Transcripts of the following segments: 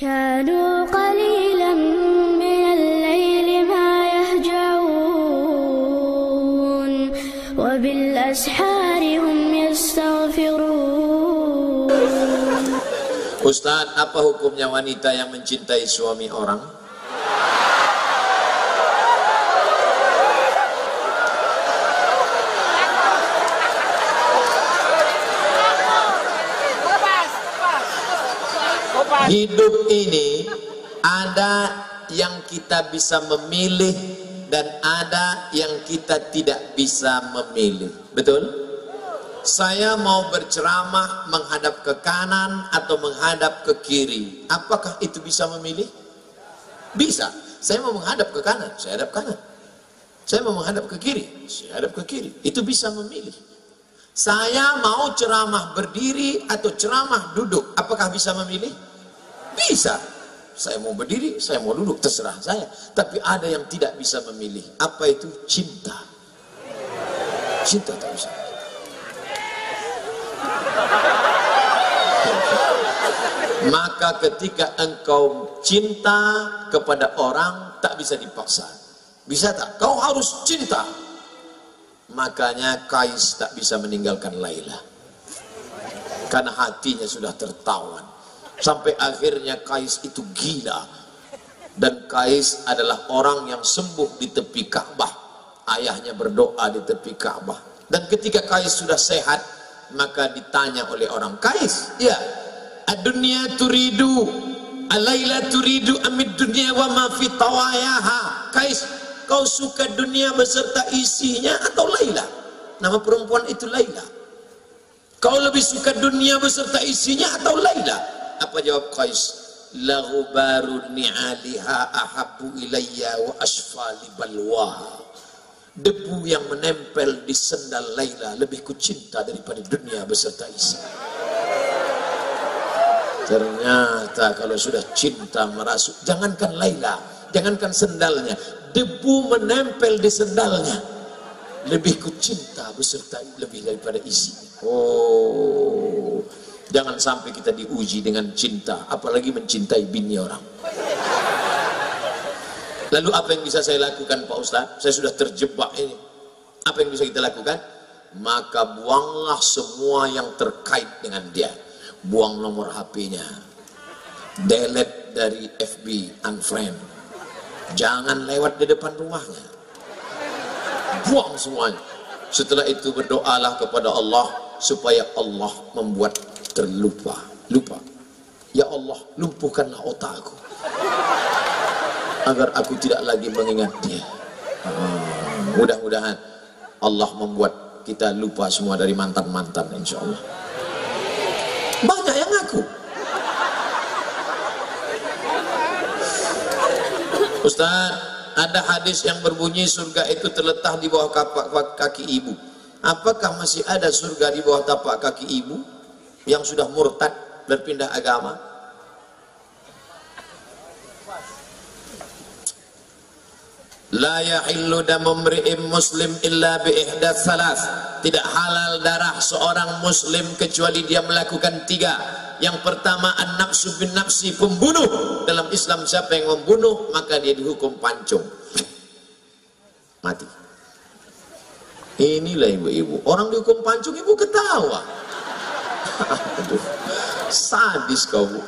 كانوا قليلا من الليل ما يهجعون وبالأسحار هم يستغفرون Ustadz, apa hukumnya wanita yang mencintai suami orang? Hidup ini ada yang kita bisa memilih dan ada yang kita tidak bisa memilih. Betul? Saya mau berceramah menghadap ke kanan atau menghadap ke kiri. Apakah itu bisa memilih? Bisa. Saya mau menghadap ke kanan, saya hadap kanan. Saya mau menghadap ke kiri, saya hadap ke kiri. Itu bisa memilih. Saya mau ceramah berdiri atau ceramah duduk. Apakah bisa memilih? Bisa. Saya mau berdiri, saya mau duduk, terserah saya. Tapi ada yang tidak bisa memilih. Apa itu? Cinta. Cinta tak bisa. Maka ketika engkau cinta kepada orang tak bisa dipaksa. Bisa tak? Kau harus cinta. Makanya Kais tak bisa meninggalkan Laila. Karena hatinya sudah tertawan. Sampai akhirnya Kais itu gila. Dan Kais adalah orang yang sembuh di tepi Ka'bah. Ayahnya berdoa di tepi Ka'bah. Dan ketika Kais sudah sehat, maka ditanya oleh orang Kais, ya, Adunia turidu Alaila turidu amid dunia wa ma fi tawayaha Kais kau suka dunia beserta isinya atau Laila nama perempuan itu Laila kau lebih suka dunia beserta isinya atau Laila apa jawab Kais lahu baru ni'aliha ahabu ilayya wa asfali balwaha debu yang menempel di sendal Laila lebih kucinta daripada dunia beserta isinya Ternyata kalau sudah cinta merasuk, jangankan Laila, jangankan sendalnya, debu menempel di sendalnya. Lebih ku cinta beserta lebih daripada isi. Oh, jangan sampai kita diuji dengan cinta, apalagi mencintai bini orang. Lalu apa yang bisa saya lakukan Pak Ustaz? Saya sudah terjebak ini. Apa yang bisa kita lakukan? Maka buanglah semua yang terkait dengan dia buang nomor HP-nya delete dari FB unfriend jangan lewat di depan rumahnya buang semuanya setelah itu berdoalah kepada Allah supaya Allah membuat terlupa lupa. Ya Allah lumpuhkanlah otakku. Agar aku tidak lagi mengingat dia hmm, mudah-mudahan Allah membuat kita lupa semua dari mantan-mantan insya Allah banyak yang ngaku. Ustaz, ada hadis yang berbunyi surga itu terletak di bawah kapak kaki ibu. Apakah masih ada surga di bawah tapak kaki ibu yang sudah murtad berpindah agama? La yahillu damu muslim illa bi salas. Tidak halal darah seorang muslim kecuali dia melakukan tiga. Yang pertama an-nafsu bin nafsi pembunuh. Dalam Islam siapa yang membunuh maka dia dihukum pancung. Mati. Inilah ibu-ibu. Orang dihukum pancung ibu ketawa. Sadis kau. Bu.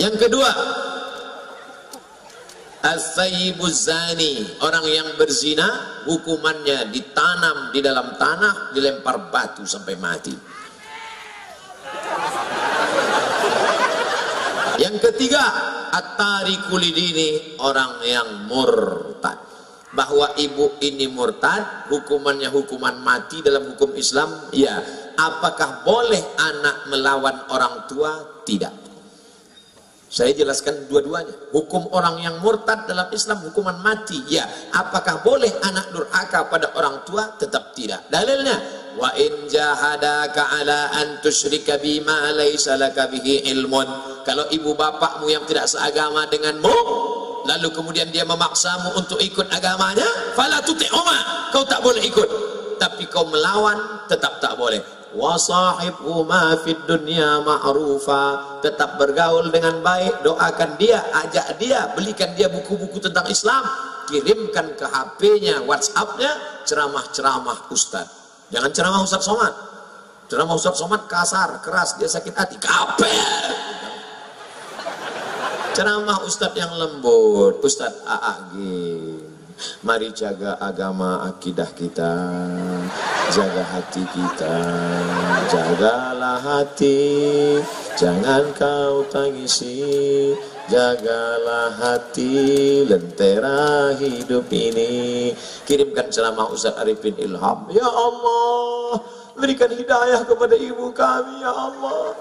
Yang kedua, zani, orang yang berzina, hukumannya ditanam di dalam tanah, dilempar batu sampai mati. Yang ketiga, atari kulidini, orang yang murtad. Bahwa ibu ini murtad, hukumannya hukuman mati dalam hukum Islam, ya. Apakah boleh anak melawan orang tua? Tidak. Saya jelaskan dua-duanya. Hukum orang yang murtad dalam Islam hukuman mati. Ya, apakah boleh anak durhaka pada orang tua? Tetap tidak. Dalilnya, wa in jahadaka ala an tusyrika bima bihi ilmun. Kalau ibu bapakmu yang tidak seagama denganmu, lalu kemudian dia memaksamu untuk ikut agamanya, fala tuti'uma. Kau tak boleh ikut. tapi kau melawan tetap tak boleh. Wasahibhu ma fid dunya ma'rufa. Tetap bergaul dengan baik doakan dia ajak dia belikan dia buku-buku tentang Islam. Kirimkan ke HP-nya WhatsApp-nya ceramah-ceramah Ustaz. Jangan ceramah Ustaz Somad. Ceramah Ustaz Somad kasar keras dia sakit hati. Kapel ceramah Ustaz yang lembut Ustaz Aagim Mari jaga agama akidah kita Jaga hati kita Jagalah hati. Jangan kau tangisi Jagalah hati. Lentera hidup ini. Kirimkan ceramah Ustaz Arifin Ilham. Ya Allah Berikan hidayah kepada ibu kami Ya Allah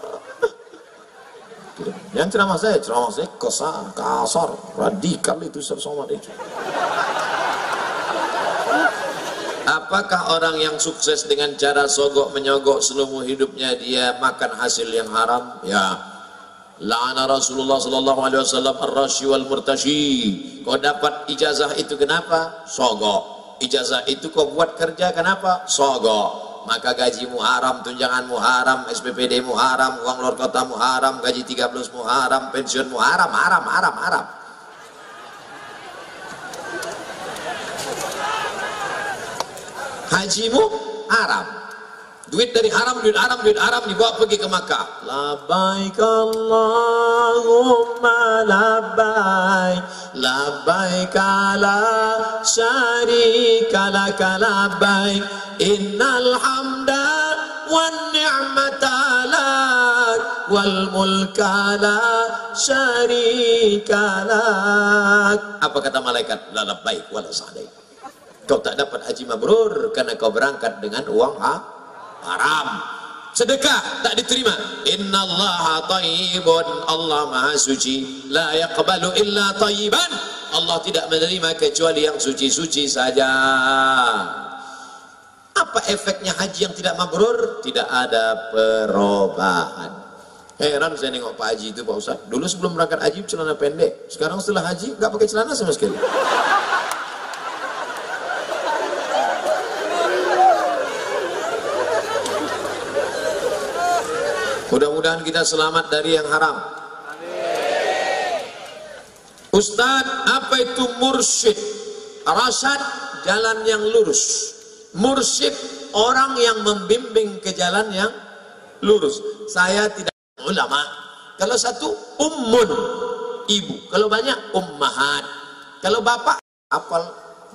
Yang ceramah saya, ceramah saya kasar, kasar, radikal itu Ustaz Somad itu. Apakah orang yang sukses dengan cara sogok menyogok seluruh hidupnya dia makan hasil yang haram? Ya. La'ana Rasulullah sallallahu alaihi wasallam ar-rashi wal murtashi. Kau dapat ijazah itu kenapa? Sogok. Ijazah itu kau buat kerja kenapa? Sogok. Maka gajimu haram, tunjanganmu haram, SPPD mu haram, uang luar kotamu haram, gaji 13 mu haram, pensiunmu haram, haram, haram, haram. hajimu haram. Duit dari haram duit haram duit haram dibawa pergi ke Makkah. Labbaik Allahumma labbaik labbaik la syarika laka labbaik. Innal hamda wal mulka la syarika lak apa kata malaikat? La wala sa'daik kau tak dapat haji mabrur karena kau berangkat dengan uang ha? haram. Sedekah tak diterima. Innallaha tayyibun. Allah maha suci. La yaqbalu illa tayyiban. Allah tidak menerima kecuali yang suci-suci saja. Apa efeknya haji yang tidak mabrur? Tidak ada perubahan heran saya nengok Pak Haji itu Pak Ustaz dulu sebelum berangkat haji celana pendek sekarang setelah haji nggak pakai celana sama sekali Mudah-mudahan kita selamat dari yang haram. Ustadz, apa itu mursyid? Rasyad, jalan yang lurus. Mursyid, orang yang membimbing ke jalan yang lurus. Saya tidak ulama. Kalau satu, ummun, ibu. Kalau banyak, ummahat. Kalau bapak, apal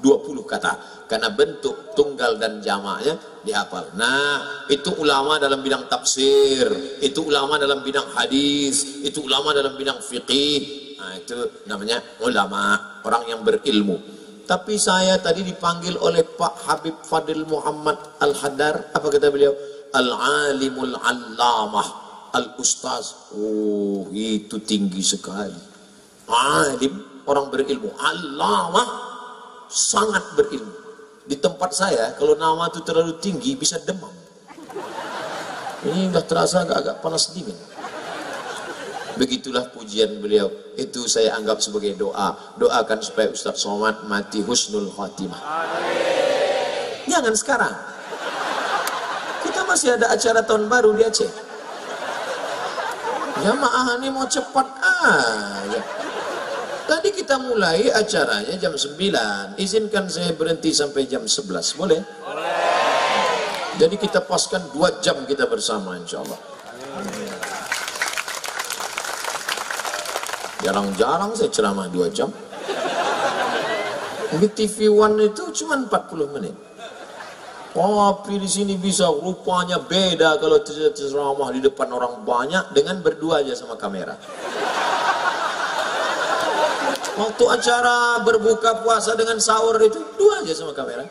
20 kata karena bentuk tunggal dan jamaknya dihafal. Nah, itu ulama dalam bidang tafsir, itu ulama dalam bidang hadis, itu ulama dalam bidang fikih. Nah, itu namanya ulama, orang yang berilmu. Tapi saya tadi dipanggil oleh Pak Habib Fadil Muhammad Al-Haddar, apa kata beliau? Al-alimul allamah, al-ustaz. Oh, itu tinggi sekali. Alim, orang berilmu. Allamah, sangat berilmu. Di tempat saya, kalau nama itu terlalu tinggi, bisa demam. Ini sudah terasa agak-agak panas dingin. Begitulah pujian beliau. Itu saya anggap sebagai doa. Doakan supaya Ustaz Somad mati husnul khatimah. Jangan sekarang. Kita masih ada acara tahun baru di Aceh. Jamaah ini mau cepat aja. Tadi kita mulai acaranya jam 9. Izinkan saya berhenti sampai jam 11. Boleh? Boleh. Jadi kita paskan 2 jam kita bersama insya Allah. Jarang-jarang saya ceramah 2 jam. Di TV One itu cuma 40 menit. Tapi di sini bisa rupanya beda kalau ceramah di depan orang banyak dengan berdua aja sama kamera. Waktu acara berbuka puasa dengan sahur itu dua aja sama kamera.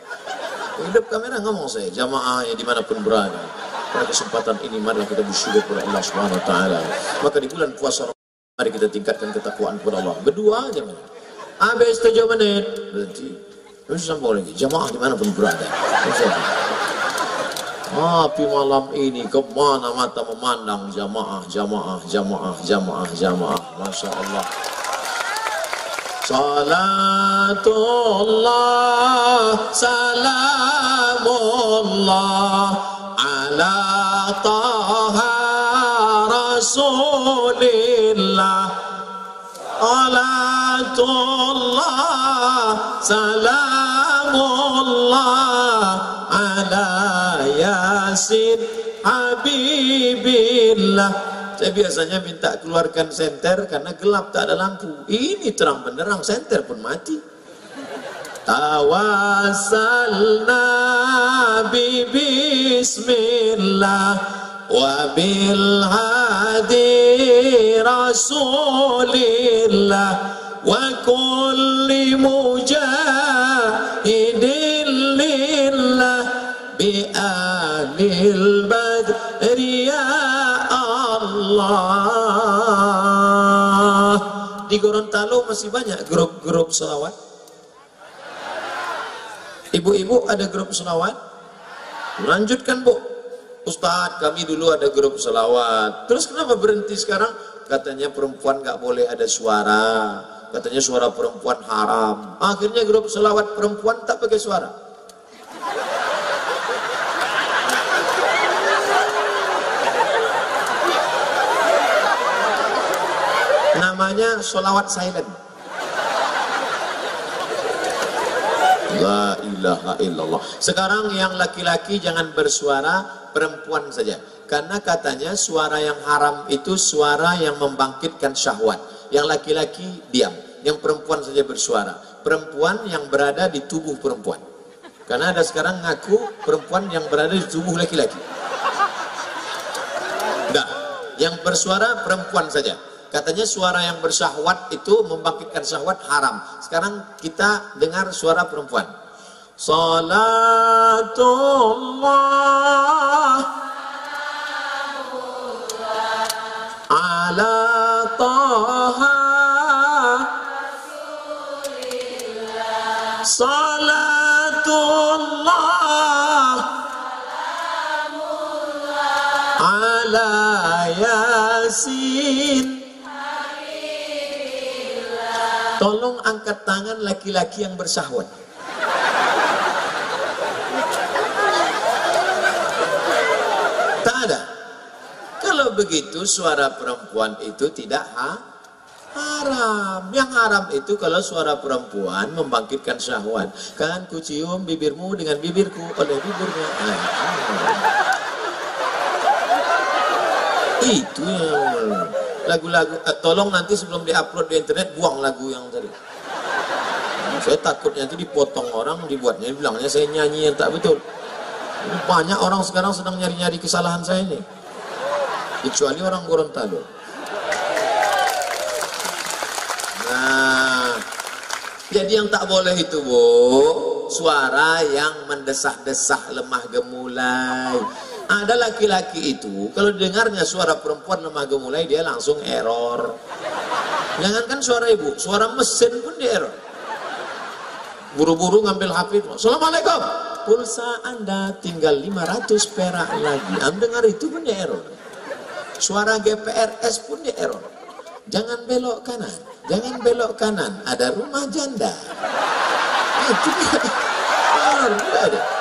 Hidup kamera ngomong saya jamaah ya di mana pun berada. Pada kesempatan ini marilah kita bersyukur kepada Allah Subhanahu Wa Taala. Maka di bulan puasa mari kita tingkatkan ketakwaan kepada Allah. Berdua aja mana. Habis tujuh menit berhenti. Terus sambung lagi jamaah di mana pun berada. Tapi malam ini ke mana mata memandang jamaah, jamaah, jamaah, jamaah, jamaah. Masya Allah. Salatullah Salamullah Ala Taha Rasulillah Ala Habibillah saya biasanya minta keluarkan senter karena gelap tak ada lampu. Ini terang benderang senter pun mati. Tawassalna bi bismillah wa bil hadi mujahidin lillah bi anil badri ya Allah. Di Gorontalo masih banyak grup-grup selawat. Ibu-ibu ada grup selawat? Lanjutkan bu. Ustadz kami dulu ada grup selawat. Terus kenapa berhenti sekarang? Katanya perempuan nggak boleh ada suara katanya suara perempuan haram. Akhirnya grup selawat perempuan tak pakai suara. Namanya solawat silent. La ilaha illallah. Sekarang yang laki-laki jangan bersuara perempuan saja. Karena katanya suara yang haram itu suara yang membangkitkan syahwat yang laki-laki diam. Yang perempuan saja bersuara. Perempuan yang berada di tubuh perempuan. Karena ada sekarang ngaku perempuan yang berada di tubuh laki-laki. Enggak. Yang bersuara perempuan saja. Katanya suara yang bersyahwat itu membangkitkan syahwat haram. Sekarang kita dengar suara perempuan. Salatullah Tolong angkat tangan laki-laki yang bersahwat. Tak ada. Kalau begitu suara perempuan itu tidak ha haram. Yang haram itu kalau suara perempuan membangkitkan syahwat. Kan ku cium bibirmu dengan bibirku oleh bibirnya. Itu yang lagu-lagu eh, tolong nanti sebelum diupload di internet buang lagu yang tadi. Saya takutnya itu dipotong orang dibuatnya bilangnya saya nyanyi yang tak betul. Banyak orang sekarang sedang nyari-nyari kesalahan saya ini. Kecuali orang Gorontalo. Nah jadi yang tak boleh itu bu suara yang mendesak-desak lemah gemulai ada laki-laki itu kalau dengarnya suara perempuan lemah gemulai dia langsung error. Jangankan suara ibu suara mesin pun dia error. Buru-buru ngambil HP Assalamualaikum. Pulsa anda tinggal 500 perak lagi. Anda dengar itu pun dia error. Suara GPRS pun dia error. Jangan belok kanan jangan belok kanan. Ada rumah janda. Itu dia. Error ada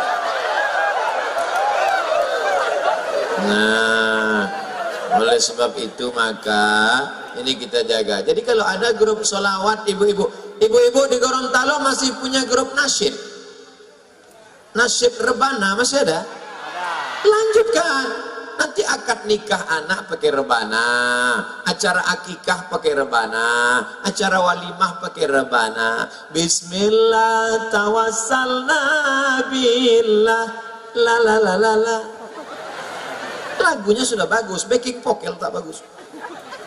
Nah, oleh sebab itu maka ini kita jaga. Jadi kalau ada grup solawat ibu-ibu, ibu-ibu di Gorontalo masih punya grup nasyid. Nasyid rebana masih ada? Lanjutkan. Nanti akad nikah anak pakai rebana, acara akikah pakai rebana, acara walimah pakai rebana. Bismillah tawassalna billah la la la la la lagunya sudah bagus, backing vokal tak bagus.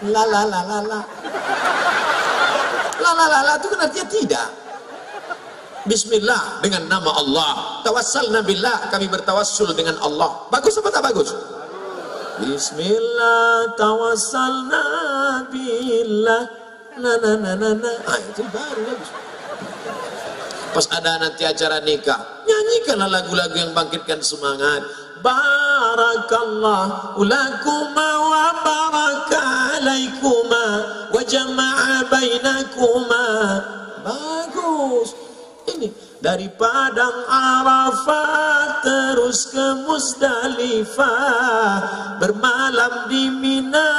La la la la la. La la la la itu kan artinya tidak. Bismillah dengan nama Allah. Tawassal nabilah kami bertawassul dengan Allah. Bagus apa tak bagus? Bismillah tawassal nabilah. Na na na na na. Ah, itu baru bagus. Pas ada nanti acara nikah, nyanyikanlah lagu-lagu yang bangkitkan semangat barakallahu lakuma wa baraka alaikuma wa jama'a bainakuma. Bagus. Ini dari padang Arafat terus ke Musdalifah bermalam di Mina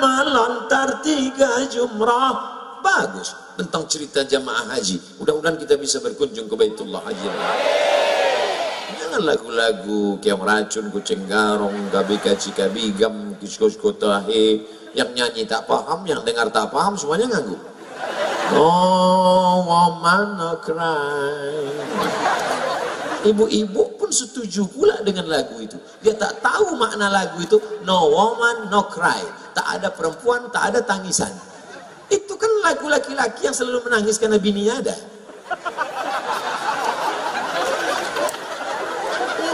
melontar tiga jumrah. Bagus. Tentang cerita jamaah haji. Mudah-mudahan kita bisa berkunjung ke Baitullah Haji jangan lagu-lagu kayak racun kucing garong gabi kaci kabigam kisko tahe yang nyanyi tak paham yang dengar tak paham semuanya nganggu Oh, woman no cry. Ibu-ibu pun setuju pula dengan lagu itu. Dia tak tahu makna lagu itu. No woman, no cry. Tak ada perempuan, tak ada tangisan. Itu kan lagu laki-laki yang selalu menangis karena bininya ada.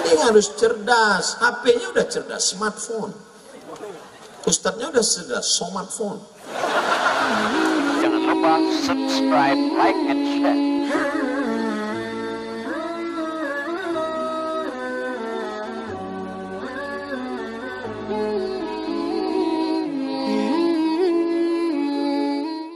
Ini harus cerdas. HP-nya udah cerdas, smartphone. Ustadznya udah cerdas, smartphone. Jangan lupa subscribe, like, and share.